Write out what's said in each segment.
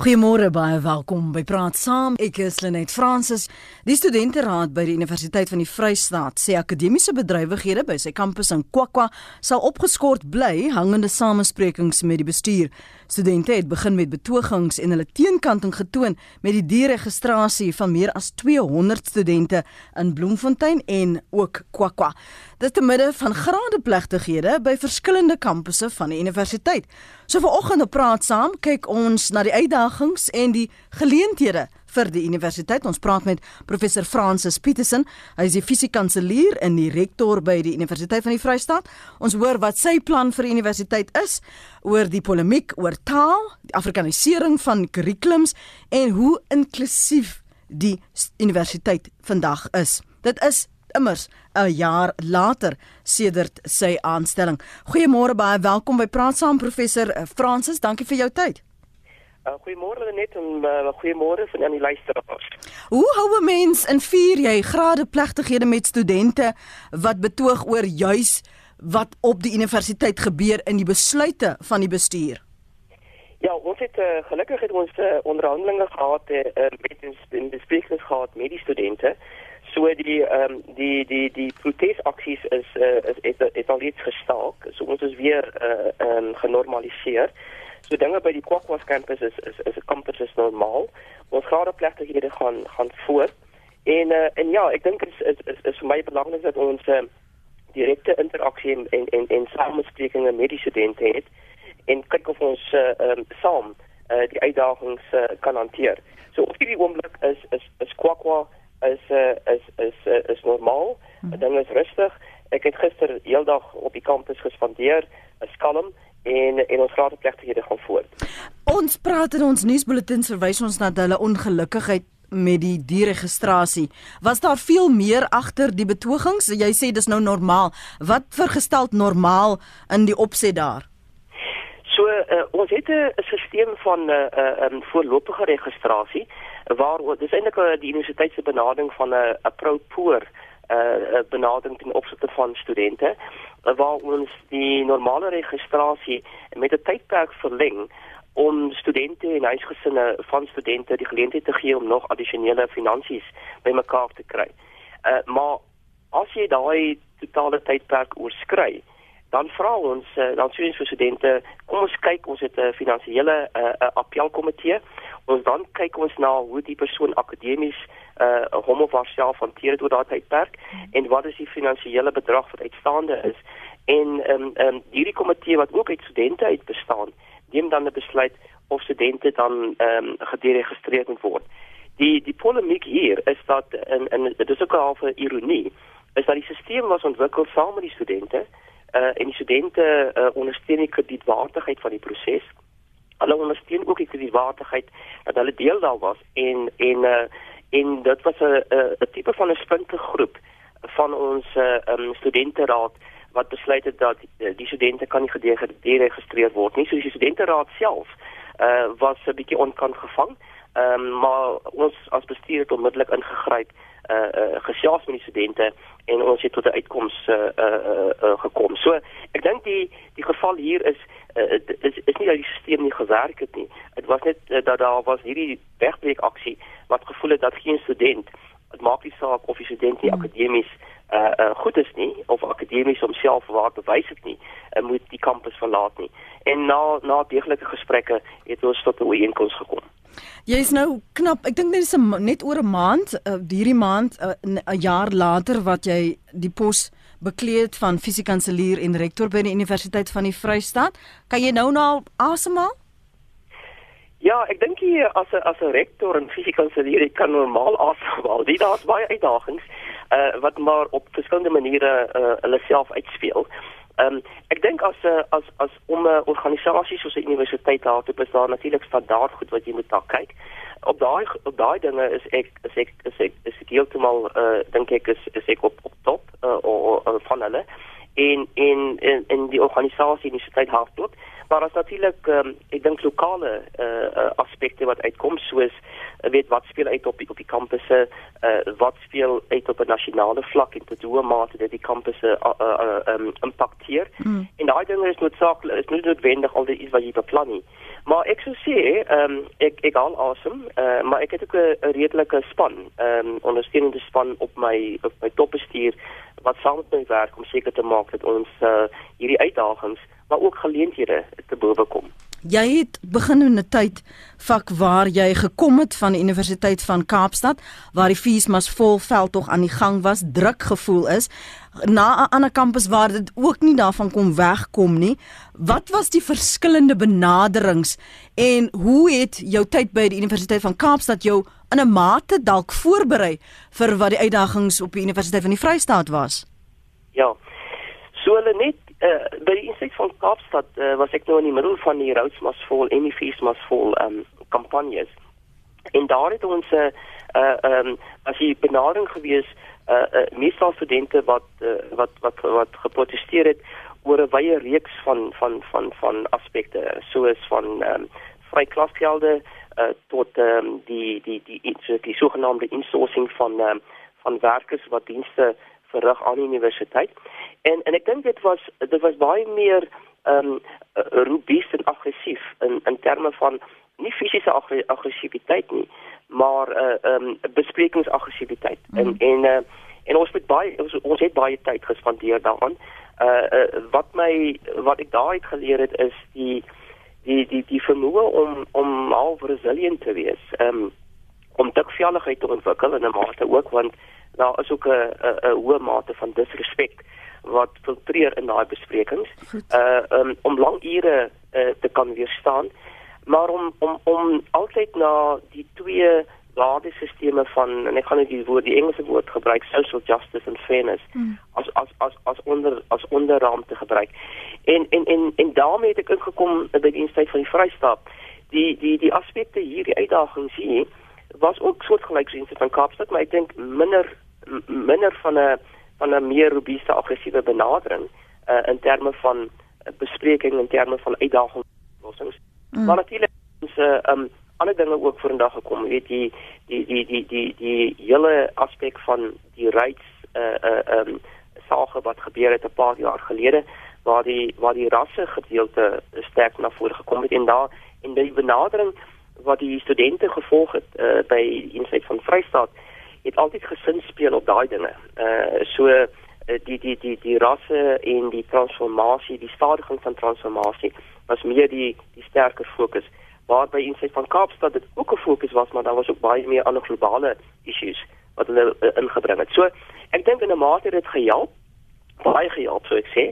Goeiemôre baie welkom by Praat Saam. Ek is Lenet Fransis. Die studenteraad by die Universiteit van die Vrystaat sê akademiese bedrywighede by sy kampus in Kwakwa sal opgeskort bly hangende samesprekings met die bestuur. Studente het begin met betogings en hulle teenkanting getoon met die deregistrasie van meer as 200 studente in Bloemfontein en ook Kwakwa. Dit te midde van gradeplegtighede by verskillende kampusse van die universiteit. So vanoggend op praat saam kyk ons na die uitdagings en die geleenthede vir die universiteit. Ons praat met professor Francis Petersen. Hy is die fisiekanselier en die rektor by die Universiteit van die Vrystaat. Ons hoor wat sy plan vir die universiteit is oor die polemiek oor taal, die afrikanisering van kurrikulums en hoe inklusief die universiteit vandag is. Dit is immers 'n jaar later sedert sy aanstelling. Goeiemôre baie welkom by Praat Saam professor Francis. Dankie vir jou tyd. Uh, goeiemôre net en uh, goeiemôre van aan die luisteraars. Hoe hou 'n mens in vier jy grade plegtighede met studente wat betoog oor juis wat op die universiteit gebeur in die besluite van die bestuur? Ja, ons het uh, gelukkig het ons uh, onderhandelinge gehad uh, met die besprekings gehad met die studente. So die ehm um, die die die protesaksies is uh, is het, het al iets gestaak. So ons is weer uh, um, genormaliseer. So dinge by die Kwakwas kampus is is is 'n kampus is normaal. Ons gradeplegtighede gaan gaan voort. En uh, en ja, ek dink is is is, is vir my belangrik dat ons uh, direkte interaksie en en en, en samesprekings met die studente het en kyk of ons uh, um, saam uh, die uitdagings uh, kan hanteer. So op hierdie oomblik is is is Kwakwa is uh, is is uh, is normaal. Hmm. Ding is rustig. Ek het gister heeldag op die kampus gespandeer, is kalm en en ons gradeplegtighede gaan voort. Ons praat in ons nuusbulletins verwys ons na hulle ongelukkigheid met die deregistrasie. Was daar veel meer agter die betogings? Jy sê dis nou normaal. Wat vergestel normaal in die opset daar? So uh, ons het 'n stelsel van 'n uh, uh, um, voorlopige registrasie waar dis eintlik uh, die universiteit se benadering van 'n uh, pro poor uh, benadering ten opsigte van studente uh, waar ons die normale registrasie met 'n tydperk verleng om studente en huisgesinne van studente die geleentheid te gee om nog addisionele finansies bymekaar te kry. Uh, maar as jy daai totale tydperk oorskry, dan vra ons uh, dan sê ons vir studente, kom ons kyk, ons het 'n finansiële uh, appelkomitee. Ons dan kyk ons na hoe die persoon akademies uh hom of haarself hanteer oor daardie tydperk en wat is die finansiële bedrag wat uitstaande is. En ehm um, um, hierdie komitee wat ook uit studente uit bestaan, neem dan 'n besluit of studente dan ehm um, gederegistreer moet word. Die die polemiek hier is dat in in dit is ook 'n halfe ironie, is dat die stelsel was ontwikkel saam met die studente uh, en die studente uh, ondersteun die kredietwaardigheid van die proses. Hulle ondersteun ook die kredietwaardigheid dat hulle deel daar was en en uh, en dit was 'n 'n tipe van 'n splintergroep van ons uh, um, studenteraad wat besluit het dat uh, die studente kan nie gederegistreer word nie. So die studenteraad self uh, was 'n bietjie onkant gevang. Ehm um, maar ons as bestuur het onmiddellik ingegryp uh, uh gesels met die studente en ons het tot 'n uitkoms uh, uh, uh, uh gekom. So ek dink die die geval hier is uh, is is nie dat die stelsel nie gewerk het nie. Dit was net uh, dat daar was hierdie wegbreek aksie wat gevoel het dat geen student dit maak nie saak of die student nie hmm. akademies uh, uh goed is nie of akademies homself waar bewys het nie, uh, moet die kampus verlaat nie. En na na deeglike gesprekke het ons tot 'n ooreenkoms gekom. Jy is nou knap, ek dink net is net oor 'n maand, uh, hierdie maand uh, 'n jaar later wat jy die pos bekleed van fisiekanselier en rektor by die Universiteit van die Vrystaat. Kan jy nou nou asemhaal? Ja, ek dink jy as 'n as 'n rektor en fisiekanselier kan normaal asemhaal. Dit daar's baie uitdagings uh, wat maar op verskillende maniere uh, hulle self uitspeel. Ehm um, ek dink as 'n uh, as as om 'n organisasie soos 'n universiteit daar te bestaan natuurlik standaard goed wat jy moet daar kyk. Op daai op daai dinge is ek is ek is ek is ek heeltemal eh uh, dink ek is is ek op op top uh, o, o, van hulle en en in in die organisasie universiteit hardloop maar as natuurlik um, ek dink lokale uh, uh, aspekte wat uitkom soos uh, weet wat speel uit op die, op die kampusse uh, wat speel uit op 'n nasionale vlak en tot hoe mate dit die kampusse uh, uh, uh, um, impakteer mm. en daai dinge is noodsaaklik is nie noodwendig al die iets wat jy beplan nie Maar ek sou sê, ehm um, ek ek al awesome, uh, maar ek het ook 'n redelike span, ehm um, ondersteunende span op my op my topbestuur wat saam met my werk om seker te maak dat ons uh, hierdie uitdagings maar ook geleenthede te bowe kom. Jy het begin in 'n tyd vak waar jy gekom het van die Universiteit van Kaapstad waar die feesmas vol veld tog aan die gang was, druk gevoel is na 'n ander kampus waar dit ook nie daarvan kom wegkom nie. Wat was die verskillende benaderings en hoe het jou tyd by die Universiteit van Kaapstad jou in 'n mate dalk voorberei vir wat die uitdagings op die Universiteit van die Vrystaat was? Ja. So hulle net uh, by die Instituut van Kaapstad uh, was ek nou in die middel van die Roodsmasvol en die Feesmasvol ehm um, kampanjes. En daar het ons 'n uh, ehm uh, um, as jy benadering gewees uh, uh meestal studente wat uh, wat wat wat geprotesteer het oor 'n wye reeks van van van van aspekte soos van ehm um, vry klasgelde uh, tot ehm um, die die die die, die, sogenaamde insourcing van ehm um, van werkers wat dienste verrig aan die universiteit. En en ek dink dit was dit was baie meer ehm um, robuust en aggressief in in terme van nie fisiese aggressiwiteit nie, maar 'n uh, ehm um, besprekingsaggressiwiteit. Mm. En en uh, en ons het baie ons, ons het baie tyd gespandeer daaraan. Uh, uh wat my wat ek daai geleer het is die die die die vermoë om om al resilient te wees. Ehm um, om dikvelligheid te ontwikkel in 'n mate ook want daar is ook 'n 'n hoë mate van disrespek wat filtreer in daai besprekings. Uh um, om lang ure uh, te kan weerstaan, maar om om om altyd na die twee waardesisteme van en ek gaan net die woord die Engelse woord gebruik social justice and fairness hmm. as as as as onder as onderraam te gebruik. En en en en daarmee het ek ingekom by die Instituut van die Vrystaat. Die die die aspekte hier die uitdagings hier was ook soortgelyk soos in van Kaapstad, maar ek dink minder minder van 'n van 'n meer robuuste aggressiewe benadering uh, in terme van uh, bespreking in terme van uitdagingslossings. Mm. Maar natuurlik is 'n uh, um, ander dinge ook vorendag gekom, weet jy, die die die die die hele aspek van die rights uh uh um sake wat gebeur het 'n paar jaar gelede waar die waar die rasse gedeelte sterk na vore gekom het en daar in die benadering wat die studente gevolg het uh, by Instituut van Vrystaat het altyd gesin speel op daai dinge. Uh so uh, die die die die rasse en die transformasie, die stadiging van transformasie was meer die die sterker fokus waarby insig van Kaapstad dit ook 'n fokus was, maar daar was ook baie meer ander globale issues wat hulle uh, ingebring het. So ek dink in 'n mate het dit gehelp, baie gehelp sou ek sê,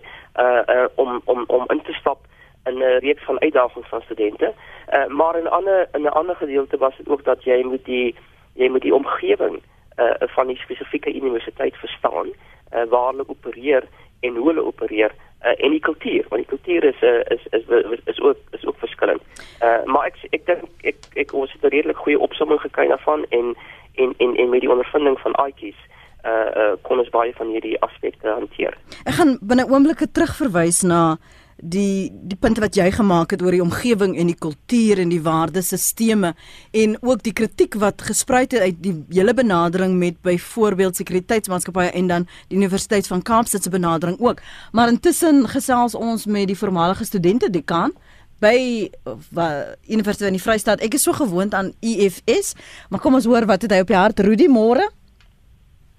uh uh om om om in te stap in 'n reeks van uitdagings van studente. Uh maar in 'n ander in 'n ander gedeelte was dit ook dat jy moet die jy moet die omgewing uh, van die spesifieke universiteit verstaan uh, waar hulle opereer en hoe hulle opereer uh, en die kultuur want die kultuur is, uh, is is is is ook is ook verskillend. Uh, maar ek ek dink ek, ek ons het 'n redelik goeie opsomming gekry daarvan en en en en met die ondervinding van Aitjies uh uh kon ons baie van hierdie aspekte hanteer. Ek gaan binne oomblikke terugverwys na die die punte wat jy gemaak het oor die omgewing en die kultuur en die waardesisteme en ook die kritiek wat gespruit het uit die hele benadering met byvoorbeeld sekuriteitsmaatskappye en dan die Universiteit van Kaapstad se benadering ook. Maar intussen gesels ons met die voormalige studente dekaan by wat Universiteit van die Vrystaat. Ek is so gewoond aan EFS, maar kom ons hoor wat het hy op die hart Rudy môre?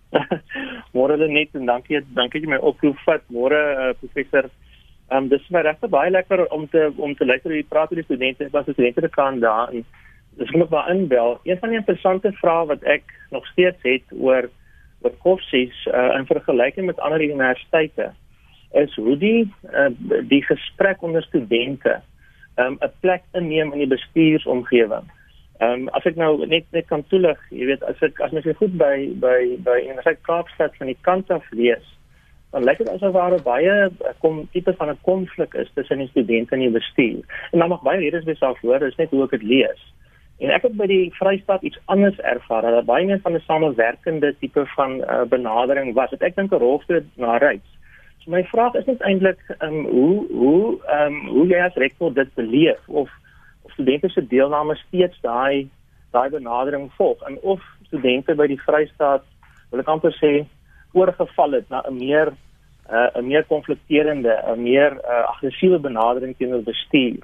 môre net en dankie dankie dat jy my oproep vat. Môre uh, professor Ehm um, dis my regte baie lekker om te om te luister hoe jy praat met die studente. Ek was 'n studente te kan daar en dis net maar inbel. Een van die interessante vrae wat ek nog steeds het oor oor koffsies uh, in vergelyking met ander universiteite is hoe die uh, die gesprek onder studente ehm, 'n um, plek inneem in die bestuursomgewing. Ehm um, as ek nou net net kan toelig, jy weet as ek as mens goed by by by Universiteit Kaapstad van die kant af lees dan lyk dit asof daar baie eh, kom tipe van 'n konflik is tussen die studente en die bestuur. En dan mag baie redes wees daarvoor, dis net hoe ek dit lees. En ek het by die Vrystaat iets anders ervaar. Dat baie meer van 'n samewerkende tipe van uh, benadering was. Wat ek dink 'n rol speel na reis. So my vraag is net eintlik um, hoe hoe ehm um, hoe jy as rektor dit beleef of of studente se deelname steeds daai daai benadering volg en of studente by die Vrystaat wil ek amper sê oorgeval het na 'n meer uh, 'n meer konflikterende, 'n meer uh, aggressiewe benadering teenoor bestuur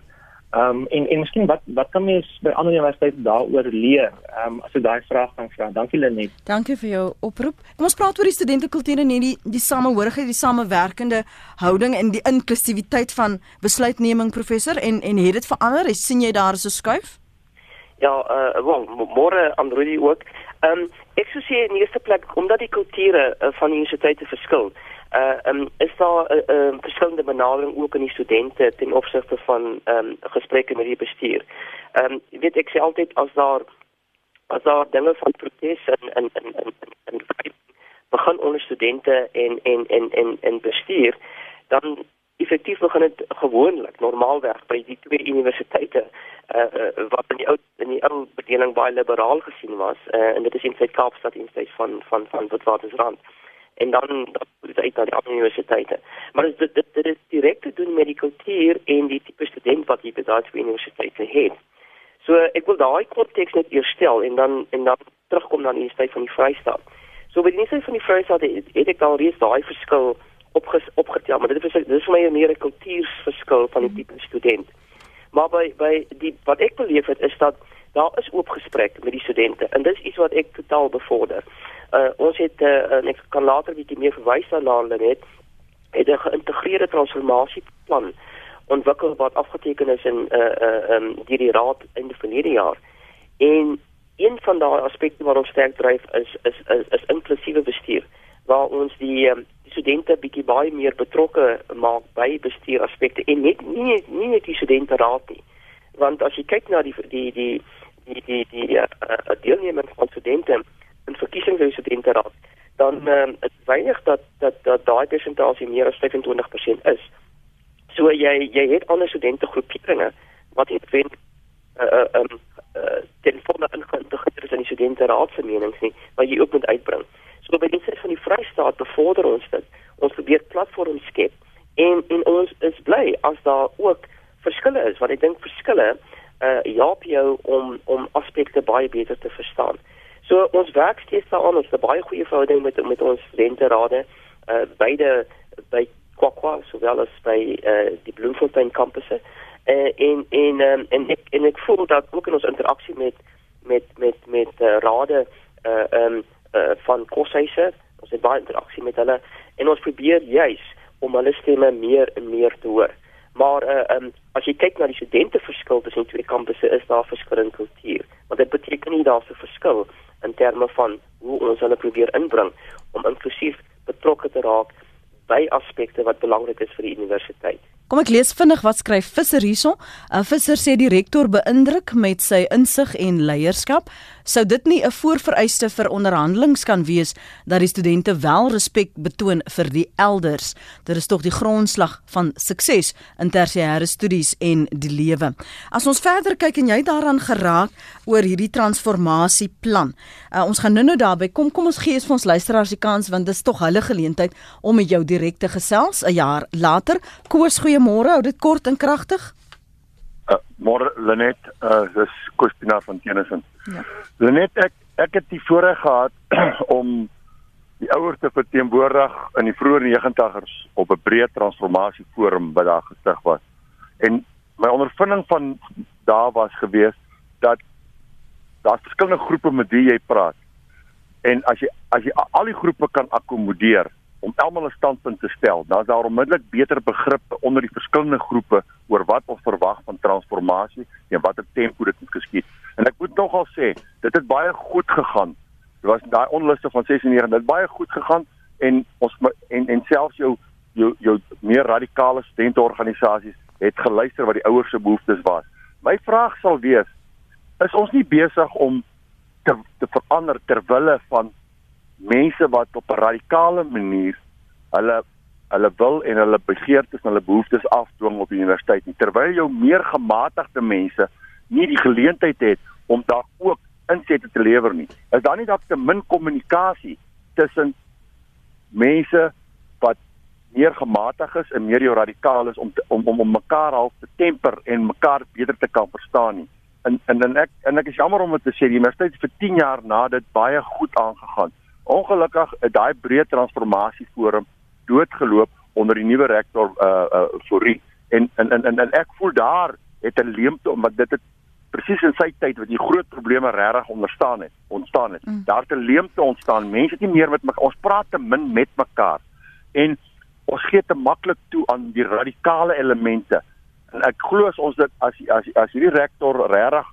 Ehm um, en en miskien wat wat kan mens by ander universiteite daaroor leer? Ehm um, as jy daai vraag kan vra. Dankie Lenet. Dankie vir jou oproep. Kom ons praat oor die studentekultuur en die die samehorigheid, die samewerkende houding en die inklusiwiteit van besluitneming professor en en het dit verander? sien jy daar is 'n skuif? Ja, uh wel, môre Androidi ook. Ehm um, ek sou sê in die eerste plek omdat die kulture uh, van die universiteite verskil uh um, is daar 'n uh, uh, um, verskillende benadering ook aan die studente ten opsigte van ehm um, gesprekke met die bestuur. Ehm um, weet ek sê altyd as daar as daar dinge van protes en en en, en, en begin onder studente en en en en en bestuur dan effektief begin dit gewoonlik normaalweg by die twee universiteite uh, uh wat in die ou in die ou bedeling baie liberaal gesien was uh, en dit is in Suid-Kaapstad en steeds van van van Witwatersrand en dan moet uit na die ander universiteite. Maar dit dit dit is direk te doen met die kultuur en die tipe student wat jy by daardie twee universiteite het. So ek wil daai konteks net eers stel en dan en dan terugkom na die Universiteit van die Vrystaat. So by die Universiteit van die Vrystaat het, het ek al reeds daai verskil opges, opgetel, maar dit is dit is vir my meer 'n kultuurverskil van die tipe student. Maar by by die wat ek beleef het is dat daar is oop gesprek met die studente en dis iets wat ek totaal bevorder uh, ons het uh, ek kan later bietjie meer verwys daarna net het 'n geïntegreerde transformasieplan ontwikkel wat afgeteken is in uh uh um die, die raad in die verlede jaar. En een van daai aspekte wat ons sterk dryf is is is, is inklusiewe bestuur waar ons die um, die studente bietjie baie meer betrokke maak by bestuur aspekte en net nie nie net die studente raad nie. Want as jy kyk na die die die die die die uh, uh, deelneming van studente in verkiesings by studente raad, dan ehm uh, is weinig dat dat dat daai persentasie meer as 25% is. So jy jy het ander studente groeperinge wat het wen uh uh uh ten volle ingeïntegreer is in die studente raad se menings nie, wat jy ook moet uitbring. So by die sin van die Vrystaat bevorder ons dit. Ons probeer platforms skep en en ons is bly as daar ook verskille is, want ek dink verskille uh help jou om om aspekte baie beter te verstaan. So ons werk steeds daaraan ons het baie goeie verhouding met met ons studenterade uh beide by Kwakwa sowel as by uh die Bloemfontein kampusse. Uh en en um, en ek en ek voel dat ook in ons interaksie met met met met uh, rade uh um uh van koshuise, ons het baie interaksie met hulle en ons probeer juis om hulle stemme meer en meer te hoor. Maar uh um as jy kyk na die studente verskil tussen twee kampusse is daar verskillende kultuur. Want dit beteken nie daar's 'n verskil in terme van hoe ons hulle probeer inbring om inklusief betrokke te raak by aspekte wat belangrik is vir die universiteit. Kom ek lees vinnig wat skryf Visser hierso. 'n Visser sê die rektor beïndruk met sy insig en leierskap. Sou dit nie 'n voorvereiste vir onderhandelings kan wees dat die studente wel respek betoon vir die elders? Dit is tog die grondslag van sukses in tersiêre studies en die lewe. As ons verder kyk en jy daaraan geraak oor hierdie transformasieplan. Uh, ons gaan nou-nou daarby kom. Kom ons gee eens vir ons luisteraars die kans want dit is tog hulle geleentheid om met jou direk te gesels 'n jaar later. Koos goeiemôre, hou dit kort en kragtig. Uh, môre Lenet, uh dis Kospina van Tennyson. Ja. Lenet, ek ek het die voorreg gehad om die ouers te verteenwoordig in die vroeë 90's op 'n breë transformasie forum wat daar gestig was. En my ondervinding van daar was gewees dat daar verskillende groepe met wie jy praat. En as jy as jy al die groepe kan akkommodeer, om almal 'n standpunt te stel. Dan is daar onmiddellik beter begrip onder die verskillende groepe oor wat ons verwag van transformasie en watter tempo dit moet geskied. En ek moet nogal sê, dit het baie goed gegaan. Dit was daai onluste van 96, dit het baie goed gegaan en ons en en selfs jou jou jou meer radikale studentorganisasies het geluister wat die ouers se behoeftes was. My vraag sal wees, is ons nie besig om te te verander ter wille van mense wat op 'n radikale manier hulle hulle wil en hulle begeertes en hulle behoeftes afdwing op die universiteit nie terwyl jou meer gematigde mense nie die geleentheid het om daar ook insette te lewer nie. Is daar nie dalk te min kommunikasie tussen mense wat meer gematig is en meer jou radikaal is om te, om om om mekaar half te temper en mekaar beter te kan verstaan nie. En en en ek en ek is jammer om dit te sê die universiteit het vir 10 jaar na dit baie goed aangegaan. Ongelukkig het daai breë transformasie forum doodgeloop onder die nuwe rektor uh uh Fourie en en en en ek voel daar het 'n leemte omdat dit het presies in sy tyd wat die groot probleme regtig onderstaan het, ontstaan het. Mm. Daar het 'n leemte ontstaan. Mense het nie meer met mekaar ons praat te min met mekaar. En ons gee te maklik toe aan die radikale elemente. En ek glo as ons dit as as as hierdie rektor regtig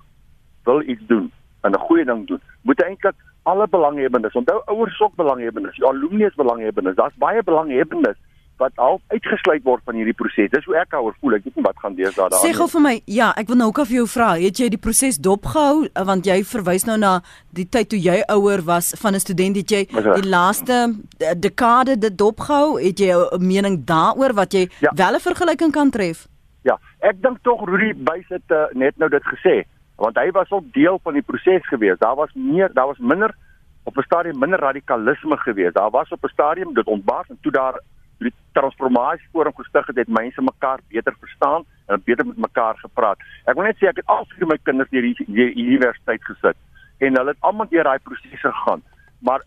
wil iets doen en 'n goeie ding doen, moet eintlik alle belanghebbendes, onthou ouers ook belanghebbendes, alumni is belanghebbendes. Daar's baie belanghebbendes wat al uitgesluit word van hierdie proses. Dis hoe ek daaroor voel. Ek weet nie wat gaan deesdae daar aan. Sê gou vir my, ja, ek wil nou ook af jou vra, het jy die proses dopgehou want jy verwys nou na die tyd toe jy ouer was van 'n student het jy die laaste eh, dekade dit dopgehou? Het jy 'n mening daaroor wat jy ja. wel 'n vergelyking kan tref? Ja, ek dink tog Rudy Buys het uh, net nou dit gesê want hy was ook deel van die proses gewees. Daar was meer, daar was minder op 'n stadium minder radikalisme gewees. Daar was op 'n stadium dit ontbars en toe daar die transformasie forum gestig het, het mense mekaar beter verstaan en beter met mekaar gepraat. Ek wil net sê ek het al vir my kinders deur die, die universiteit gesit en hulle het almal deur daai prosesse gegaan. Maar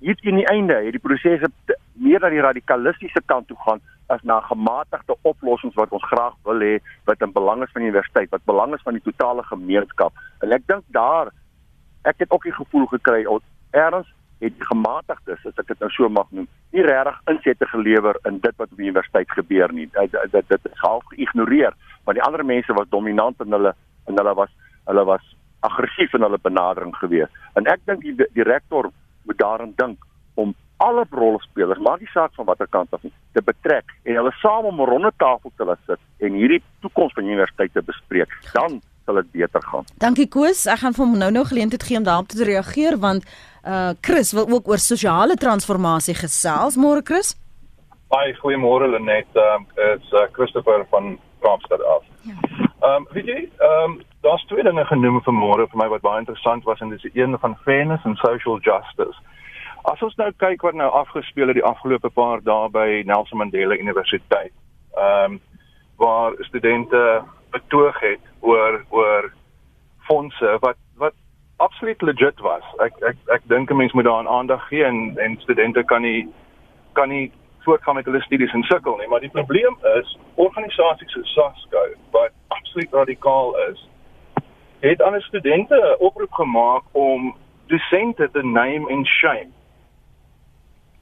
hier teen die einde het die prosesse meer na die radikalistiese kant toe gaan as na gematigde oplossings wat ons graag wil hê wat in belang is van die universiteit, wat belang is van die totale gemeenskap. En ek dink daar ek het ook die gevoel gekry erns het gematigdes as ek dit nou so mag noem nie regtig insette gelewer in dit wat op die universiteit gebeur nie dit dit, dit is half geïgnoreer want die ander mense was dominant in hulle en hulle was hulle was aggressief in hulle benadering gewees en ek dink die, die rektor moet daarin dink om alle rolspelers maak nie saak van watter kant af nie te betrek en hulle saam om 'n ronde tafel te laat sit en hierdie toekoms van die universiteit te bespreek dan sal dit beter gaan. Dankie Koos, ek gaan vir hom nou nou geleentheid gee om daarop te reageer want uh Chris wil ook oor sosiale transformasie gesels. Môre Chris? Hi, goeiemôre Lenet. Ehm um, is uh, Christopher van Kaapstad af. Ja. Ehm um, weet jy, ehm um, daar's twee dinge genoem vir môre vir my wat baie interessant was en dis een van fairness en social justice. As ons nou kyk wat nou afgespeel het die afgelope paar dae by Nelson Mandela Universiteit. Ehm um, waar studente betoog het oor oor fondse wat wat absoluut legit was. Ek ek ek dink 'n mens moet daaraan aandag gee en en studente kan nie kan nie voortgaan met hulle studies en sukkel nie, maar die probleem is organisasies soos SASCO wat absoluut radikaal is, het aan studente 'n oproep gemaak om dosente te name and shame.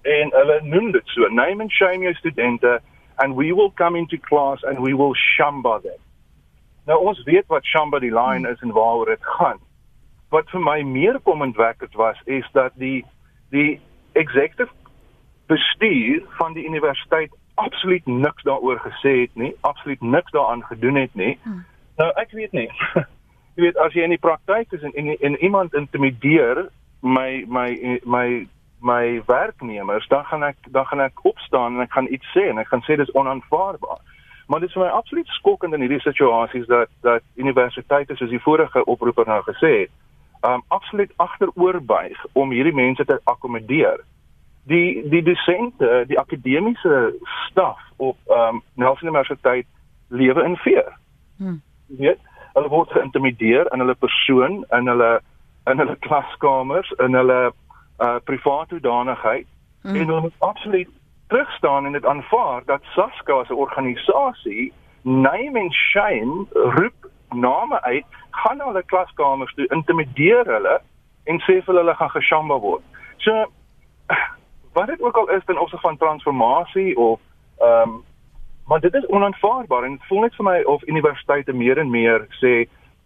En hulle noem dit so, name and shame jou studente and we will come into class and we will shamba them. Nou ons weet wat shamba die line is en waaroor dit gaan. Wat vir my meer komendwekkend was is dat die die executive bestuur van die universiteit absoluut niks daaroor gesê het nie, absoluut niks daaraan gedoen het nie. Hmm. Nou ek weet nie. jy weet as jy in die praktyk is en en, en iemand intimideer my my my my werknemers, dan gaan ek dan gaan ek opstaan en ek gaan iets sê en ek gaan sê dis onaanvaarbaar. Maar dit is vir my absoluut skokkend in hierdie situasies dat dat universiteite soos die vorige oproeper nou gesê het, um absoluut agteroorbuig om hierdie mense te akkommodeer. Die die dosente, die akademiese staf op um Nelson Universiteit lewe in fear. Hm. Jy weet, hulle word geïntimideer in hulle persoon, in hulle in hulle klaskamers, in hulle uh private hoedanigheid mm. en hulle moet absoluut terugstaan en dit aanvaar dat SASCA as 'n organisasie name and shame roep name uit gaan na hulle klaskamers toe intimideer hulle en sê vir hulle gaan geshamba word. So wat dit ook al is ten opsigte van transformasie of ehm um, maar dit is onaanvaarbaar en dit voel net vir my of universiteite meer en meer sê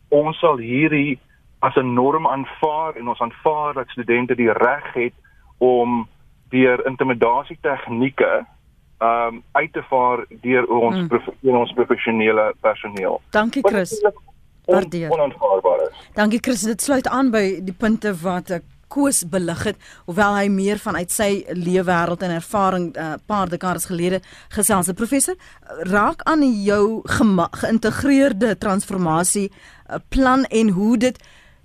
ons sal hierdie as 'n norm aanvaar en ons aanvaar dat studente die reg het om deur intimidasie tegnieke um uit te vaar deur ons mm. ons professionele personeel. Dankie Chris. Waardeer. Onaanvaarbaar is. Dankie Chris, dit sluit aan by die punte wat ek koes belig het hoewel hy meer vanuit sy leefwêreld en ervaring 'n uh, paar dekades gelede gesels het professor raak aan jou geïntegreerde transformasie uh, plan en hoe dit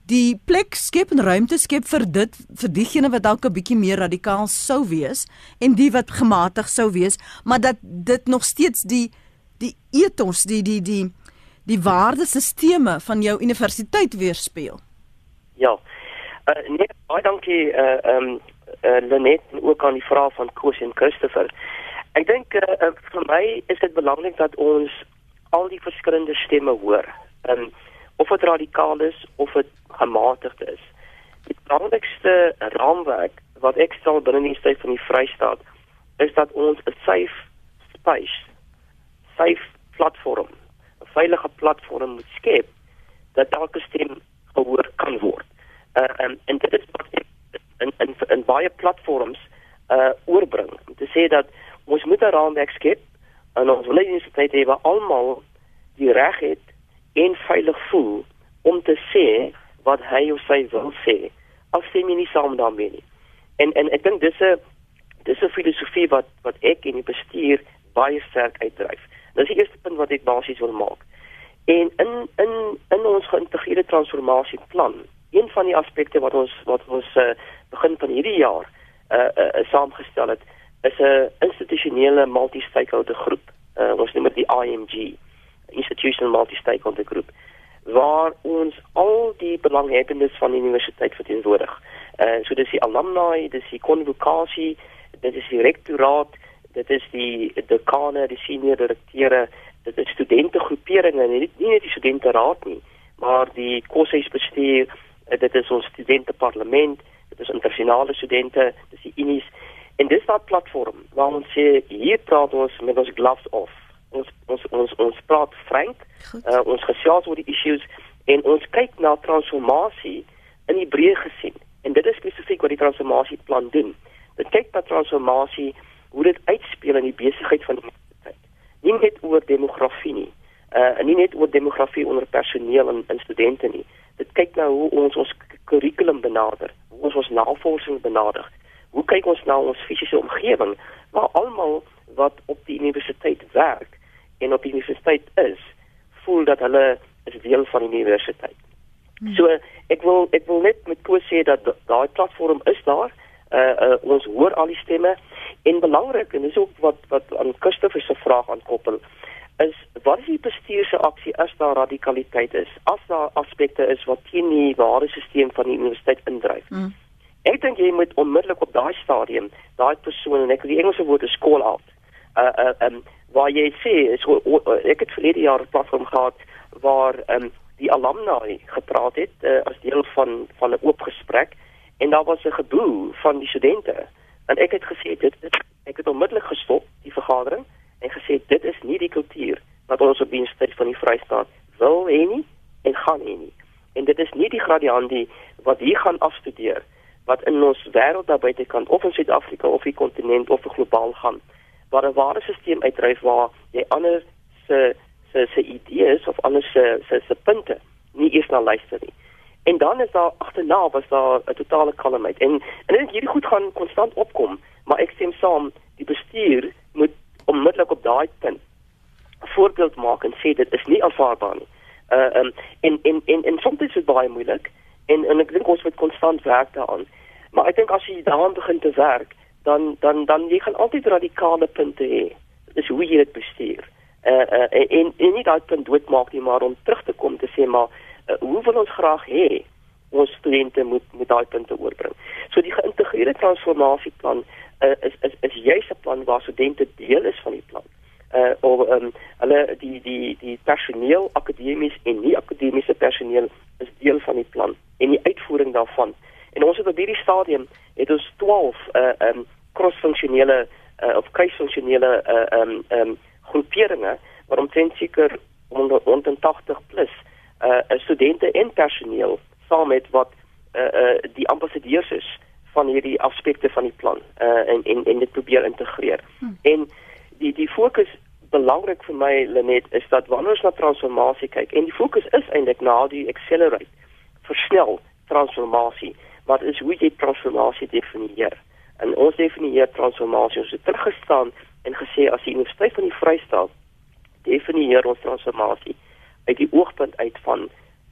die plek skep en ruimte skep vir dit vir diegene wat dalk 'n bietjie meer radikaal sou wees en die wat gematig sou wees, maar dat dit nog steeds die die ethos, die die die die waardesisteme van jou universiteit weerspieël. Ja. Uh, nee, baie dankie uh um uh, Lenet en ook aan die vraag van Koos en Christopher. Ek dink uh, uh, vir my is dit belangrik dat ons al die verskillende stemme hoor Um of dit radikaal is of dit gematigd is. Die belangrikste raamwerk wat ek stel binne die stad van die Vrystaat is dat ons 'n safe space, safe platform, 'n veilige platform moet skep dat elke stem gehoor kan word. Uh en en dit is wat in in in baie platforms uh oorbring om te sê dat ons moet 'n raamwerk skep en ons wil nie net hê waar almal die reg het en veilig voel om te sê wat hy of sy wil sê stem jy nie saam daarmee nie. En en ek dink dis 'n dis 'n filosofie wat wat ek in die bestuur baie sterk uitdryf. Dis die eerste punt wat ek basies wil maak. En in in in ons geïntegreerde transformasieplan, een van die aspekte wat ons wat ons uh, begin van hierdie jaar uh, uh, saamgestel het, is 'n institusionele multi-stakeholder groep. Uh, ons noem dit die IMG, Institutional Multi-Stakeholder Group waar ons al die belanghebbendes van die universiteit verteenwoordig. Uh so dis die alumni, dis die konvokasie, dit is die rektoraat, dit is die dekane, die senior direkteure, dit is studente groeperinge, nie, nie net die studente raad nie, maar die koshuisbestuur, uh, dit is ons studente parlement, dit is internasionale studente, dis die unies en dis 'n platform waar ons sê hier praat ons met ons gloves off ons ons ons ons praat frank. Uh, ons gesels oor die issues en ons kyk na transformasie in die breë gesien. En dit is spesifiek wat die transformasieplan doen. Dit kyk na transformasie hoe dit uitspeel in die besigheid van die universiteit. Nie net oor demografie nie. Uh nie net oor demografie onder personeel en, en studente nie. Kyk na hoe ons ons kurrikulum benader, hoe ons ons navorsing benader. Hoe kyk ons na ons fisiese omgewing waar almal wat op die universiteit werk en op die universiteit is, voel dat hulle is deel van die universiteit. Hmm. So ek wil ek wil net met koes sê dat daai platform is daar. Uh, uh ons hoor al die stemme en belangrik en dis ook wat wat aan Christoffel se vraag aankoppel is wat is die bestuur se aksie as daar radikaliteit is as daar aspekte is wat teen die ware stelsel van die universiteit indryf. Hmm. Ek dink jy moet onmiddellik op daai stadium daai persoon en ek die Engelse woord is call out. Uh uh um waar jy sê so ek het verlede jaar 'n platform gehad waar um, die alumni gepraat het uh, as deel van van 'n oop gesprek en daar was 'n geboe van die studente en ek het gesê dit ek het onmiddellik gestop die vergadering en gesê dit is nie die kultuur wat ons op die universiteit van die Vrystaat wil hê nie en gaan hê nie en dit is nie die gradiandi wat hier gaan afstudeer wat in ons wêreld daar buite kan of in Suid-Afrika of die kontinent of globaal gaan waar 'n ware stelsel uitdryf waar jy ander se se se idees of ander se se se punte nie eers na luister nie. En dan is daar agterna was daar 'n totale kalmheid. En en dit hierdie goed gaan konstant opkom, maar ek stem saam, die bestuur moet onmiddellik op daai punt voorbeeld maak en sê dit is nie aanvaarbaar nie. Uh um, en en en en soms is dit baie moeilik en en ek dink ons moet konstant werk daaraan. Maar ek dink as jy daaraan begin te werk, dan dan dan jy gaan altyd radikale punte hê. Dis hoe jy dit bestuur. Uh uh en en nie daai punt doodmaak nie, maar om terug te kom te sê maar uh, hoe wil ons graag hê ons studente moet met daai punte oorbring. So die geïntegreerde transformasieplan uh, is is is juist 'n plan waar studente deel is van die plan. Uh of um hulle die die die personeel akademies en nie akademiese personeel is deel van die plan en die uitvoering daarvan. En ons het op hierdie stadium het ons 12 uh um crossfunksionele uh, of kruisfunksionele uh, um um groeperinge wat omtrent seker onder onder 80 plus uh studente en personeel saam met wat uh uh die ambassadeurs is van hierdie aspekte van die plan uh en en en dit probeer integreer. Hmm. En die die fokus belangrik vir my Lenet is dat wanneer ons na transformasie kyk en die fokus is eintlik na die accelerate versnel transformasie wat is hoe jy transformasie definieer. En ons definieer transformasie ons het teruggestaan en gesê as die Universiteit van die Vrystaat definieer ons transformasie uit die oogpunt uit van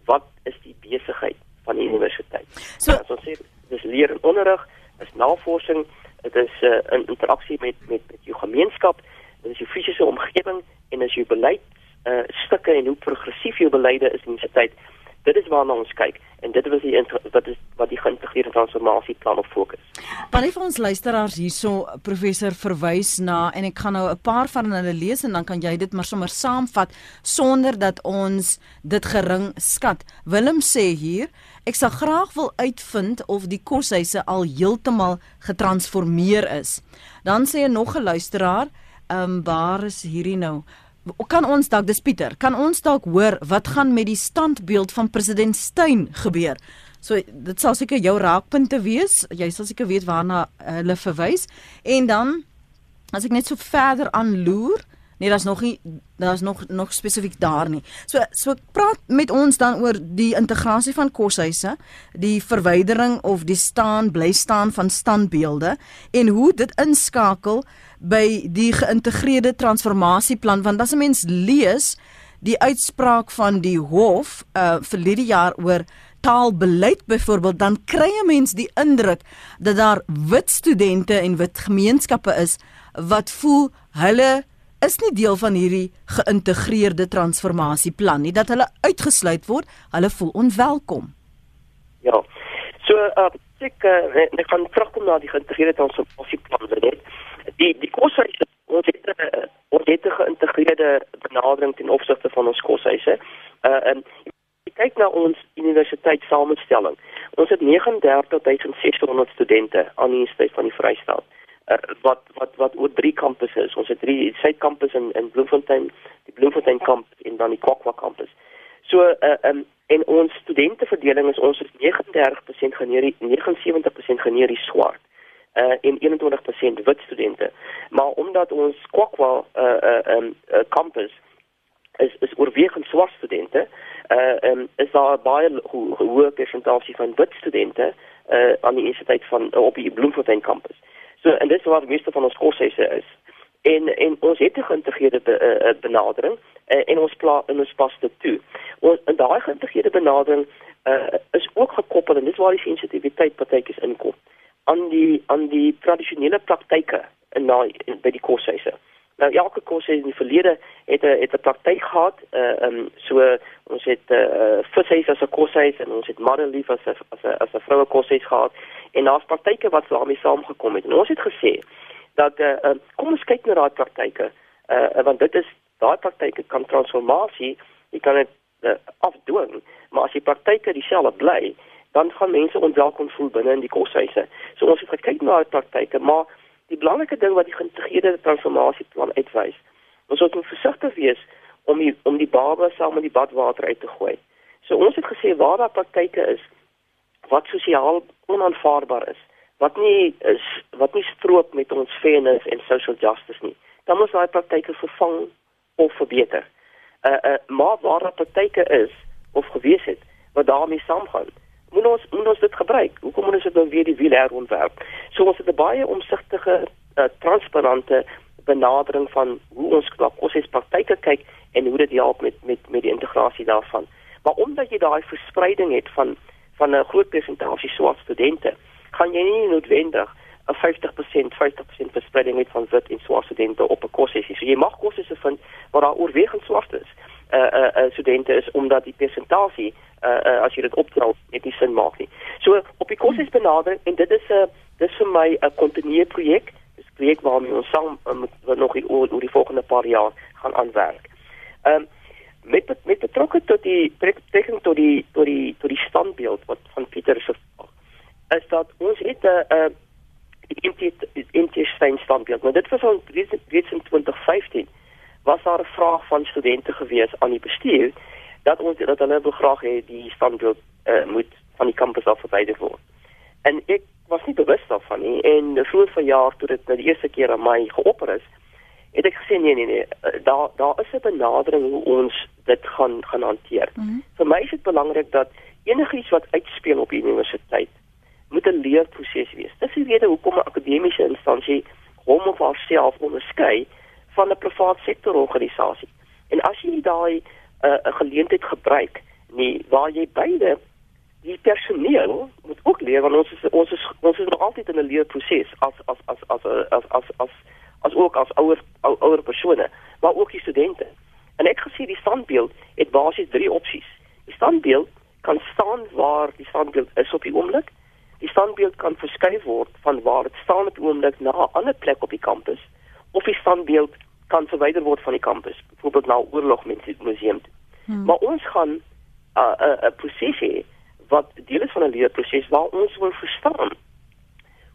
wat is die besigheid van die universiteit. So as ons sê dis leer en onderrig, is navorsing, dit is 'n uh, interaksie met met met jou gemeenskap, dit is jou fisiese omgewing en as jou beleid uh stukke en hoe progressief jou beleide is in die universiteit. Dit is waarna ons kyk en dit was die wat is wat die geïntegreerde transformasieplan op fokus. Baie van ons luisteraars hierso professor verwys na en ek gaan nou 'n paar van hulle lees en dan kan jy dit maar sommer saamvat sonder dat ons dit gering skat. Willem sê hier, ek sal graag wil uitvind of die koshuise al heeltemal getransformeer is. Dan sê 'n nog 'n luisteraar, ehm um, waar is hierdie nou? Kan ons dalk dis Pieter, kan ons dalk hoor wat gaan met die standbeeld van president Steyn gebeur? So dit sal seker jou raakpunte wees. Jy sal seker weet waarna hulle verwys. En dan as ek net so verder aanloer, nee, daar's nog nie daar's nog nog spesifiek daar nie. So so praat met ons dan oor die integrasie van koshuise, die verwydering of die staan bly staan van standbeelde en hoe dit inskakel by die geïntegreerde transformasieplan want as 'n mens lees die uitspraak van die hof uh vir hierdie jaar oor taalbeleid byvoorbeeld dan kry 'n mens die indruk dat daar wit studente en wit gemeenskappe is wat voel hulle is nie deel van hierdie geïntegreerde transformasieplan nie dat hulle uitgesluit word hulle voel onwelkom ja so uh, ek uh, ek kan terugkom na die geïntegreerde transformasieplan net die die koshuise ons het 'n uh, ons het 'n geïntegreerde benadering ten opsigte van ons koshuise uh, en kyk na ons universiteit samestelling. Ons het 39600 studente aan die Universiteit van die Vrystaat. Wat wat wat oor drie kampusse is. Ons het drie Suidkampus in in Bloemfontein, die Bloemfontein kampus en dan die Kwakwa kampus. So uh, um, en ons studenteverdeling is ons is 39% generie 79% generie swart uh in 21% wit studente. Maar omdat ons Kwakwa uh uh um uh, campus is is oorwegend swart studente, uh um, is daar baie ho hoë persentasie van wit studente uh aan die universiteit van uh, op die Bloemfontein kampus. So en dis waar die meeste van ons koshuise is. En en ons het 'n geïntegreerde be, uh, benadering uh, en ons pla in ons pas dit toe. Ons in daai geïntegreerde benadering uh is ook gekoppel en dis waar die sensitiwiteit partytjies inkom aan die aan die tradisionele praktyke in daai by die koshuise. Nou elke kos in die verlede het 'n het 'n praktyk gehad. Uh um so ons het 'n uh, vishuis as 'n koshuis en ons het Marelief as 'n as 'n as 'n vroue koshuis gehad. En daar's praktyke wat daarmee saamgekom het. En ons het gesê dat uh, uh kom ons kyk na daai praktyke. Uh want dit is daai praktyke kan transformasie, jy kan dit uh, afdwing, maar as die praktyke dieselfde bly, dan gaan mense onwelkom voel binne in die koshuise. So ons het gekyk na daai praktyke, maar die belangrike ding wat die geïntegreerde transformasieplan uitwys, ons moet versigtig wees om die om die baba saam met die badwater uit te gooi. So ons het gesê waar daar praktyke is wat sosiaal onaanvaarbaar is, wat nie is wat nie stroop met ons fairness en social justice nie. Dan moet daai praktyke vervang of verbeter. Uh uh maar waar daar praktyke is of gewees het wat daarmee saamgaan, moet ons moet ons dit gebruik. Hoekom moet ons dit nou weer die wiel herontwerp? So ons het 'n baie omsigtige, uh, transparante benadering van hoe ons kos praktyke kyk en hoe dit help met met met die integrasie daarvan. Maar omdat jy daai verspreiding het van van 'n groot persentasie swart studente, gaan jy nie noodwendig 'n 50% 50% verspreiding het van wit en swart studente op 'n kursus. So jy mag kursusse vind waar daar oorwegend swart is. Uh uh, uh studente is omdat die persentasie uh, uh as jy dit optel net nie sin maak nie. So op die kursus benadering en dit is 'n uh, dis vir my 'n kontinuerlike projek. Dis 'n projek waarmee ons saam uh, nog oor, oor die volgende paar jaar gaan aanwerk. Ehm um, met met betrokke tot die betrekking tot die tot die tot die standbeeld wat van Pieter se is dat ons het 'n uh, die Intestein standbeeld. Nou dit was al reeds in 2015 was daar 'n vraag van studente gewees aan die bestuur dat ons dat hulle wil graag hê die standbeeld uh, moet van die kampus af verwyder word. En ek was nie bewus daarvan nie en vroeër verjaar toe dit nou die eerste keer aan my geopper is, het ek gesê nee nee nee, eh, daar daar is 'n benadering hoe ons dit gaan gaan hanteer. Mm -hmm. Vir my is dit belangrik dat enigiets wat uitspeel op die universiteit moet 'n leerproses wees. Dis die rede hoekom 'n akademiese instansie hom of haarself onderskei van 'n privaat sektor organisasie. En as jy daai eh, 'n uh, geleentheid gebruik nie waar jy beide die personeel moet ook leer want ons is ons is ons is nog altyd in 'n leerproses as as as as as as as, as ook as ouer ou, ouer persone, maar ook die studente. En ek gesien die standbeeld het basies drie opsies. Die standbeeld kan staan waar die standbeeld is op die oomblik. die standbeeld kan verskuif word van waar dit staan op oomblik na 'n ander plek op die kampus of die standbeeld kan verwyder word van die kampus, byvoorbeeld na 'n oorlogmuseum. Hmm. Maar ons gaan 'n uh, 'n uh, 'n proses hê wat deel is van 'n leerproses waar ons wil verstaan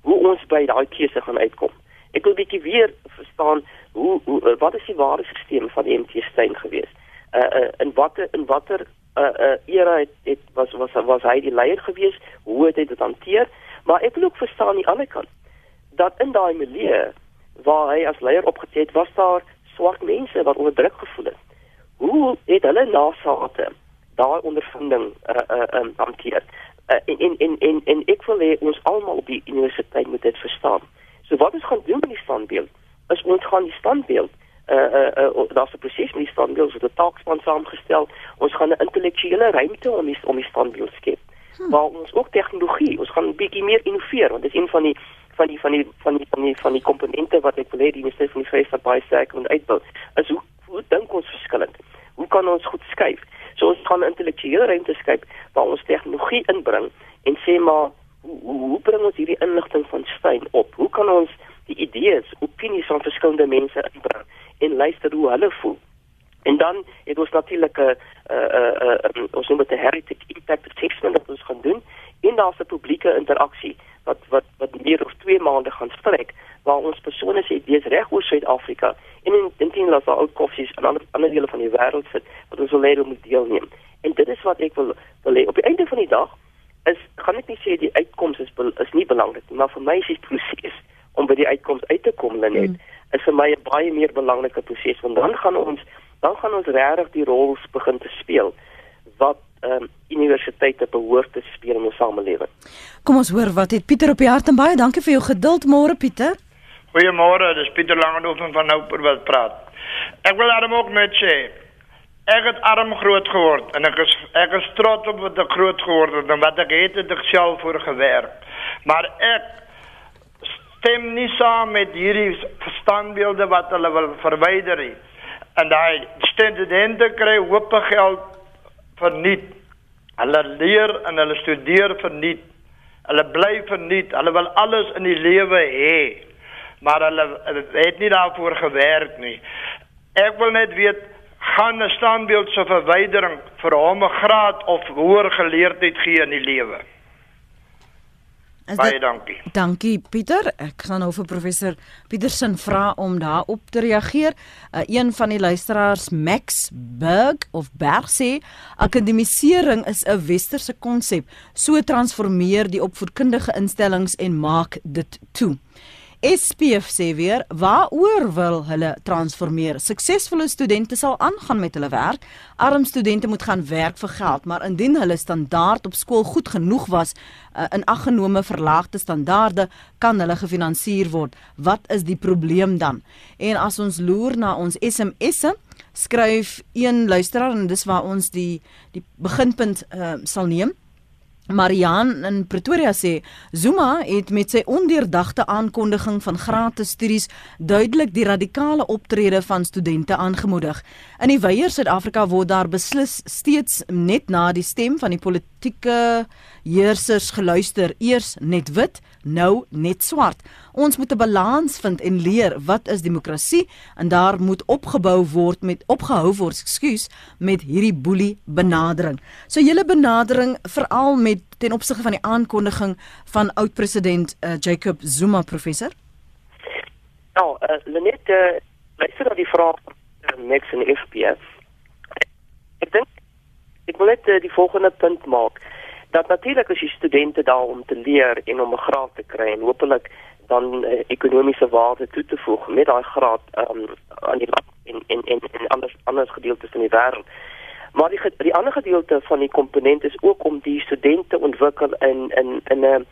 hoe ons by daai keuse gaan uitkom. Ek wil bietjie weer verstaan hoe, hoe uh, wat is die ware stelsel van die MT Steyn gewees? Uh uh in watter in watter uh uh era het, het was was was hy die leier gewees? Hoe het hy dit hanteer? Maar ek wil ook verstaan die ander kant dat in daai milieu waar hy as leier opgetree het, was daar swart mense wat onderdruk gevoel het. Hoe het hulle nasate daai ondervinding uh uh um, hanteer? Uh, en, en en en en ek wil hê ons almal op die universiteit moet dit verstaan. So wat ons gaan doen met die standbeeld is ons gaan die standbeeld uh uh, uh daar's 'n proses met die standbeeld so 'n taakspan saamgestel. Ons gaan 'n intellektuele ruimte om die om die standbeeld skep. Hmm. Waar ons ook tegnologie, ons gaan 'n bietjie meer innoveer want dit is een van die van die van die van die van die van die komponente wat ek wil hê die Universiteit van die Vryheid baie sterk moet uitbou. Is hoe hoe dink ons verskillend? Hoe kan ons goed skuif? So ons gaan intellektuele ruimte skep waar ons tegnologie inbring en sê maar hoe hoe bring ons hierdie inligting van Stein op? Hoe kan ons die idees, opinies van verskillende mense inbring en luister hoe hulle voel? En dan het ons natuurlik 'n uh, uh, uh, ons noem dit 'n heritage impact assessment wat ons gaan doen en daar's 'n publieke interaksie wat wat wat meer as 2 maande gaan strek waar ons persone se idees reg oor Suid-Afrika en in intien laat ou koffies en ander ander dele van die wêreld sit wat ons wil hê moet deelneem. En dit is wat ek wil wil hê op die einde van die dag is gaan ek nie sê die uitkoms is is nie belangrik nie, maar vir my is die proses om by die uitkoms uit te kom net mm. is vir my 'n baie meer belangrike proses want dan gaan ons dan gaan ons regtig die rol begin te speel wat um, universiteite behoort te speel in ons samelewing. Kom ons hoor wat het Pieter op die hart en baie dankie vir jou geduld môre Pieter. Goeiemôre, dis Pieter Langehoven van Nouper wat praat. Ek wil daarom ook net sê ek het arm groot geword en ek is ek is trots op wat ek groot geword het en wat ek het het ek self voor gewerk. Maar ek stem nie saam met hierdie standbeelde wat hulle wil verwyder nie. En daai studente kry hoop geld verniet. Hulle leer en hulle studeer verniet. Hulle bly verniet. Hulle wil alles in die lewe hê. Maar hulle, hulle het nie daarvoor gewerk nie. Ek wil net weet gaan 'n standbeeld se verwydering vir hom 'n graad of hoër geleerdheid gee in die lewe. Baie dankie. Dankie Pieter. Ek gaan nou vir professor Pietersen vra om daarop te reageer. Uh, een van die luisteraars Max Berg of Berg sê akademisering is 'n westerse konsep. So transformeer die opvoedkundige instellings en maak dit toe. SPF sê weer, waaroor wil hulle transformeer? Suksesvolle studente sal aangaan met hulle werk. Arm studente moet gaan werk vir geld, maar indien hulle standaard op skool goed genoeg was, uh, in aggenome verlaagde standaarde, kan hulle gefinansier word. Wat is die probleem dan? En as ons loer na ons SMS'e, skryf een luisteraar en dis waar ons die die beginpunt uh, sal neem. Marian in Pretoria sê Zuma het met sy ondeurdagte aankondiging van gratis studies duidelik die radikale optrede van studente aangemoedig. In die wye Suid-Afrika word daar beslis steeds net na die stem van die politieke heersers geluister, eers net wit, nou net swart. Ons moet 'n balans vind en leer wat is demokrasie en daar moet opgebou word met opgehou word, ekskuus, met hierdie boelie benadering. So julle benadering veral met ten opsigte van die aankondiging van oud-president uh, Jacob Zuma professor? Nou, uh, Lenet, uh, luister na die vraag uh, Max en FPF. Ek dink ek wil net uh, die volgende punt maak dat natuurlik as jy studente daar om te leer en om 'n graad te kry en hopelik dan uh, ekonomiese waarde toe te voeg met daai graad um, aan die land en en en, en anders anders gedeeltes van die wêreld. Maar die die ander gedeelte van die komponent is ook om die studente ontwikkel in in in 'n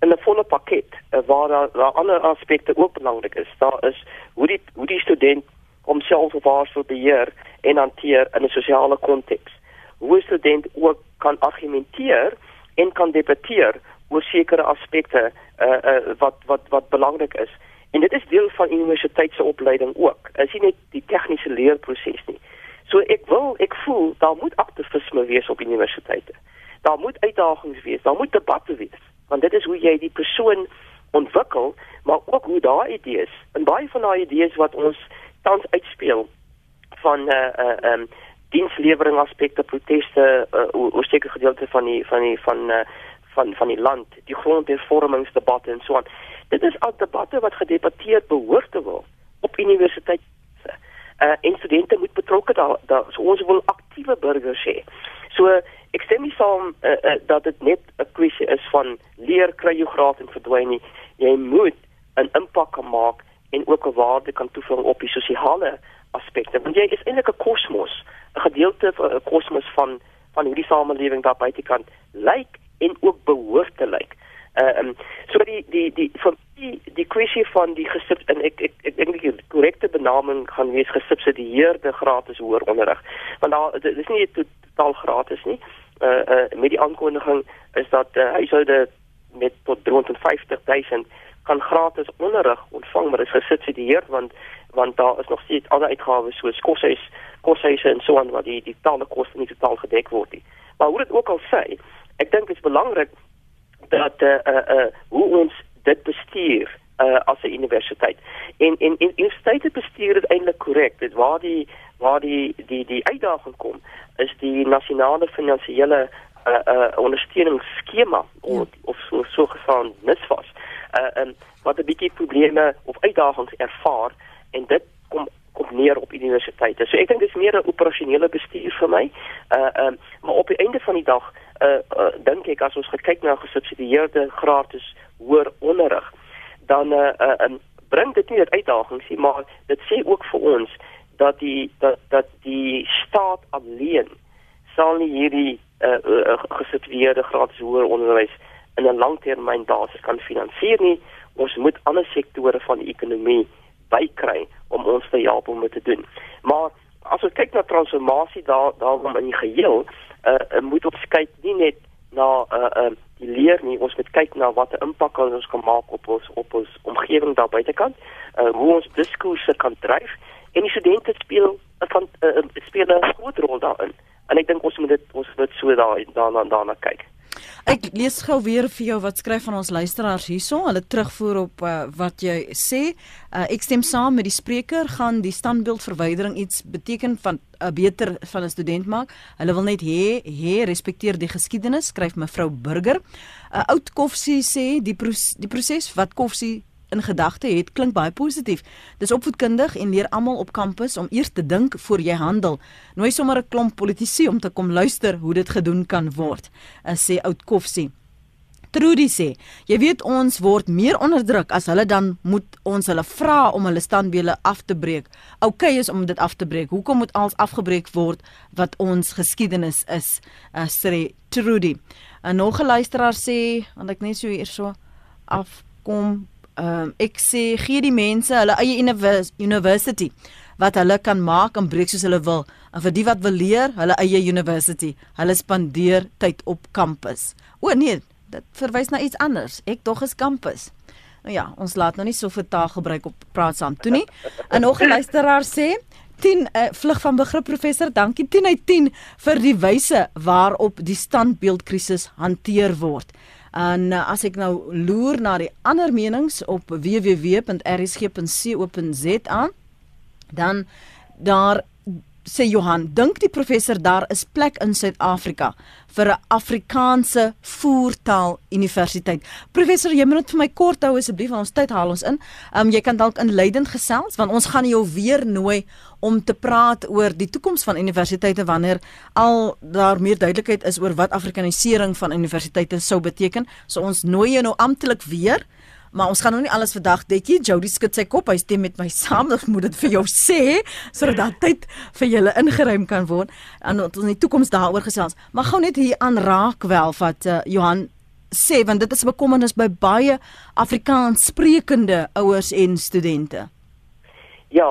in 'n volle pakket uh, waar daar, daar ander aspekte ook belangrik is. Daar is hoe die hoe die student homself of haarself beheer en hanteer in 'n sosiale konteks. Hoe 'n student ook kan argumenteer en kan debatteer oor sekere aspekte uh, uh, wat wat wat belangrik is. En dit is deel van universiteitse opleiding ook. Is nie net die tegniese leerproses nie. So ek wil ek voel daar moet aktivisme wees op universiteite. Daar moet uitdagings wees, daar moet debatte wees want dit is hoe jy die persoon ontwikkel, maar ook hoe daai idees en baie van daai idees wat ons tans uitspeel van 'n uh, 'n uh, um, dienslewering aspekte, proteste, uh, oor sekere gedeelte van die van die van uh, van van die land, die grondhervormingsdebatte en so aan. Dit is al debatte wat gedebatteer behoort te word op universiteite. Uh, en studente moet betrokke daar daar so ons wil aktiewe burgers hê. So ek stem nie saam uh, uh, dat dit net 'n kwessie is van leer kry jou graad en verdwyn nie. Jy moet 'n impak maak en ook 'n waarde kan toevoeg op die sosiale aspekte. Want jy is eintlik 'n kosmos, gedeelte van 'n kosmos van van hierdie samelewing daar buitekant lyk en ook behoort te lyk. Uh um, so die die die vir die die kwessie van die gesub en ek ek ek dink die korrekte benaming gaan wees gesubsidieerde gratis hoër onderrig. Want daar dit is nie totaal gratis nie. Uh uh met die aankondiging is dat uh, huishoude met tot 350 000 kan gratis onderrig ontvang, maar dit is gesubsidieer want want daar is nog steeds ander uitgawes soos koshuis, koshuise en so aan wat die die totale koste nie totaal gedek word nie. Maar hoe dit ook al sê, ek dink dit is belangrik dat eh uh, eh uh, hoe ons dit bestuur uh, as 'n universiteit. En en en universiteite bestuur dit eintlik korrek. Dit waar die waar die die die uitdaging kom is die nasionale finansiële uh, uh, ondersteuningsskema ja. of of so so gesaan NSFAS uh um, wat 'n bietjie probleme of uitdagings ervaar en dit kom kom neer op universiteite. So ek dink dis meer 'n operasionele bestuur vir my. Uh um, maar op die einde van die dag uh, uh dink ek as ons kyk na gesubsidieerde gratis hoër onderrig, dan uh, uh um, bring dit nie net uitdagings nie, maar dit sê ook vir ons dat die dat dat die staat alleen sal nie hierdie uh, uh gesubsidieerde gratis hoër onderwys in 'n langtermyn basis kan finansier nie. Ons moet ander sektore van die ekonomie bykry om ons te help om dit te doen. Maar as ons kyk na transformasie daar daarom in die geheel, uh, moet ons kyk nie net na uh, uh die leer nie, ons moet kyk na watter impak ons kan maak op ons op ons omgewing daar buitekant, uh hoe ons diskurse kan dryf en die studente speel van uh, speel 'n groot rol daarin. En ek dink ons moet dit ons moet so daar daarna daarna kyk. Ek lees gou weer vir jou wat skryf van ons luisteraars hierso. Hulle terugvoer op uh, wat jy sê. Uh, ek stem saam met die spreker gaan die standbeeldverwydering iets beteken van 'n uh, beter van 'n student maak. Hulle wil net hê hê respekteer die geskiedenis, skryf mevrou Burger. 'n uh, Oud Koffsie sê die pro die proses wat Koffsie in gedagte het, klink baie positief. Dis opvoedkundig en leer almal op kampus om eers te dink voor jy handel. Nooi sommer 'n klomp politici om te kom luister hoe dit gedoen kan word. As sê oud Koffsie. Trudy sê, jy weet ons word meer onderdruk as hulle dan moet ons hulle vra om hulle standbeelde af te breek. OK is om dit af te breek. Hoekom moet alles afgebreek word wat ons geskiedenis is? Uh, sê Trudy. 'n Nog 'n luisteraar sê, want ek net so hierso afkom ehm um, ek sê gee die mense hulle eie university wat hulle kan maak en breek soos hulle wil. En vir die wat wil leer, hulle eie university. Hulle spandeer tyd op kampus. O nee, dit verwys na iets anders. Ek tog is kampus. Nou ja, ons laat nou nie so vir taal gebruik op praat saam toe nie. En nog 'n luisteraar sê 10 uh, vlug van begrip professor, dankie 10 uit 10 vir die wyse waarop die standbeeldkrisis hanteer word. En uh, as ek nou loer na die ander menings op www.rsg.co.za dan daar sê Johan, dink die professor daar is plek in Suid-Afrika vir 'n Afrikaanse voertaal universiteit. Professor, jy moet vir my kort hou asseblief, ons tyd haal ons in. Ehm um, jy kan dalk inleidend gesels want ons gaan jou weer nooi om te praat oor die toekoms van universiteite wanneer al daar meer duidelikheid is oor wat Afrikanisering van universiteite sou beteken. So ons nooi jou nou amptelik weer maar ons gaan nou nie alles vandag detjie. Jody skud sy kop. Hy stem met my saam. Ek moet dit vir jou sê sodat tyd vir julle ingeruim kan word en ons in die toekoms daaroor gesels. Maar gou net hier aan raak wel wat uh, Johan sê want dit is bekommernis by baie Afrikaans sprekende ouers en studente. Ja.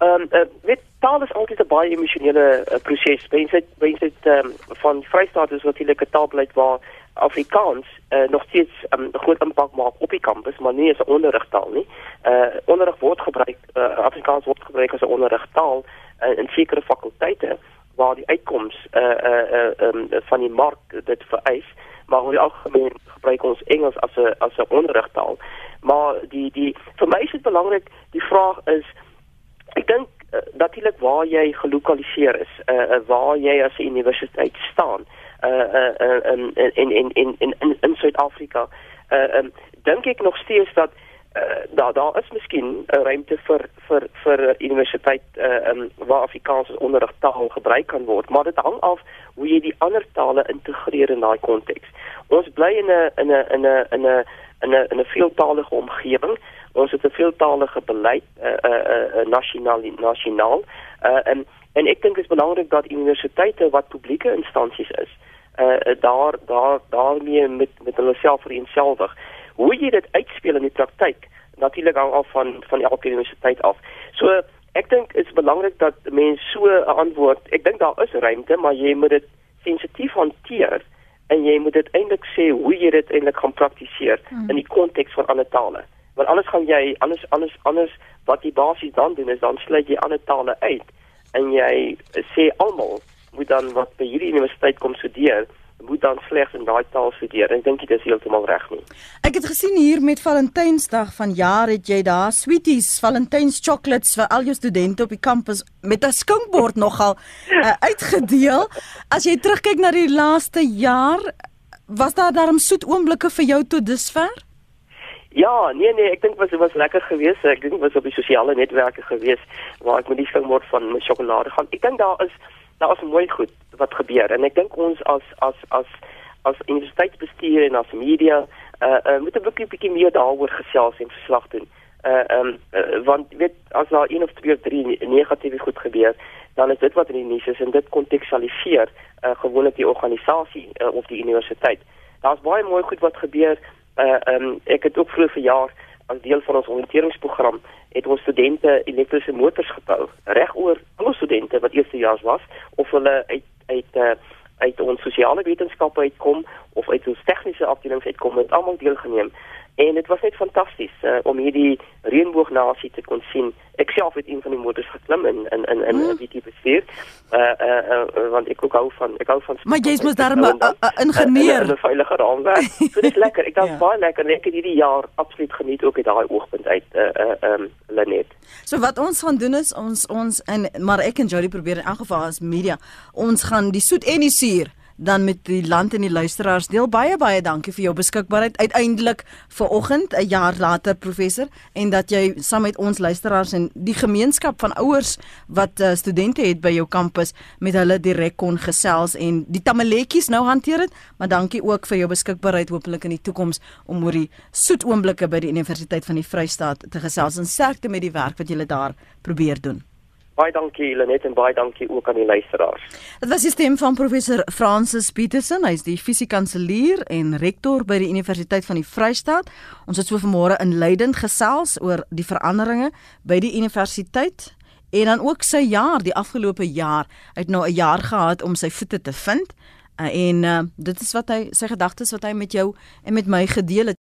Ehm um, uh, weet taal is altyd 'n baie emosionele uh, proses. Mense mense ehm um, van Vrystaat is natuurlik 'n taalbeleid waar Afrikaans uh, nog steeds ehm, 'n um, groot impak maak op die kampus, maar nie as 'n onderrigtaal nie. Uh onderrig word gebruik uh, Afrikaans word gebruik as 'n onderrigtaal uh, in sekere fakulteite waar die uitkoms uh uh uh um, van die mark dit vereis, maar oor die algemeen gebruik ons Engels as 'n as 'n onderrigtaal. Maar die die vir my is dit belangrik die vraag is ek dink uh, natuurlik waar jy gelokaliseer is, uh, waar jy as 'n universiteit staan uh, uh, uh, in in in in in in Suid-Afrika. Uh, um, dink ek nog steeds dat uh, daar daar is miskien 'n uh, ruimte vir vir vir universiteit uh, um, waar Afrikaans as onderrigtaal gebruik kan word, maar dit hang af hoe jy die ander tale integreer in daai konteks. Ons bly in 'n in 'n in 'n in 'n in 'n 'n veeltaalige omgewing. Ons het 'n veeltaalige beleid uh, uh, uh, nasionaal nasionaal uh, en en ek dink dit is belangrik dat universiteite wat publieke instansies is, uh, daar daar daarmee met met hulle self vereenselwig hoe jy dit uitspeel in die praktyk natuurlik hang af van van elke universiteit af. So ek dink is belangrik dat mense so 'n antwoord. Ek dink daar is ruimte, maar jy moet dit sensitief hanteer en jy moet dit eintlik sê hoe jy dit eintlik gaan praktiseer hmm. in die konteks van ander tale. Want anders gaan jy anders anders anders wat jy basies dan doen is dan sluit jy ander tale uit en jy sê almal moet dan wat by hierdie universiteit kom studeer moet dan slegs in daai taal studeer. Ek dink dit is heeltemal reg nie. Ek het gesien hier met Valentynsdag van jaar het jy daar sweeties, Valentyns chocolates vir al jou studente op die kampus met 'n skinkbord nogal uh, uitgedeel. As jy terugkyk na die laaste jaar, was daar darm soet oomblikke vir jou tot dusver? Ja, nee nee, ek dink was was lekker geweest. Ek dink was op die sosiale netwerke geweest waar ek met die skinkbord van my sjokolade gaan. Ek dink daar is daar is mooi goed wat gebeur en ek dink ons as as as as universiteitsbestuur en as media uh, uh moet 'n bietjie bietjie meer daaroor gesels en verslag doen. Uh um uh, want weet as daar een of twee of drie negatiewe goed gebeur, dan is dit wat in die nuus is en dit kontekstualiseer uh gewoonlik die organisasie uh, of die universiteit. Daar's baie mooi goed wat gebeur. Uh um ek het ook vroeër verjaar as deel van ons oriënteringsprogram het ons studente elektriese motors gebou regoor alle studente wat eerstejaars was of hulle uit uit uh, uit ons sosiale wetenskappe uitkom of uit ons tegniese afdelings uitkom het almal deelgeneem en dit was net fantasties uh, om hierdie reënboognasie te kon sien. Ek self het een van die motors geklim in in in in hmm. die tipe sfeer. Uh, uh uh want ek ook hou van ek hou van Maar jy's mos daar 'n ingenieur. 'n veilige raamwerk. So dit is lekker. Ek dink ja. baie lekker. Ek het hierdie jaar absoluut geniet ook uit daai oogpunt uit uh uh um Lenet. So wat ons gaan doen is ons ons en maar ek en Jody probeer in elk geval as media ons gaan die soet en die suur dan met die land en die luisteraars deel. Baie baie dankie vir jou beskikbaarheid uiteindelik vir oggend 'n jaar later professor en dat jy saam met ons luisteraars en die gemeenskap van ouers wat uh, studente het by jou kampus met hulle direk kon gesels en die tamaletjies nou hanteer het. Maar dankie ook vir jou beskikbaarheid hopelik in die toekoms om oor die soet oomblikke by die Universiteit van die Vrystaat te gesels en sterkte met die werk wat jy daar probeer doen Baie dankie Lenet en baie dankie ook aan die luisteraars. Dit was die stem van professor Francis Petersen, hy is die fisiekanselier en rektor by die Universiteit van die Vrystaat. Ons het so vanmôre in Leiden gesels oor die veranderinge by die universiteit en dan ook sy jaar, die afgelope jaar. Hy het nou 'n jaar gehad om sy voete te vind uh, en uh, dit is wat hy sy gedagtes wat hy met jou en met my gedeel het.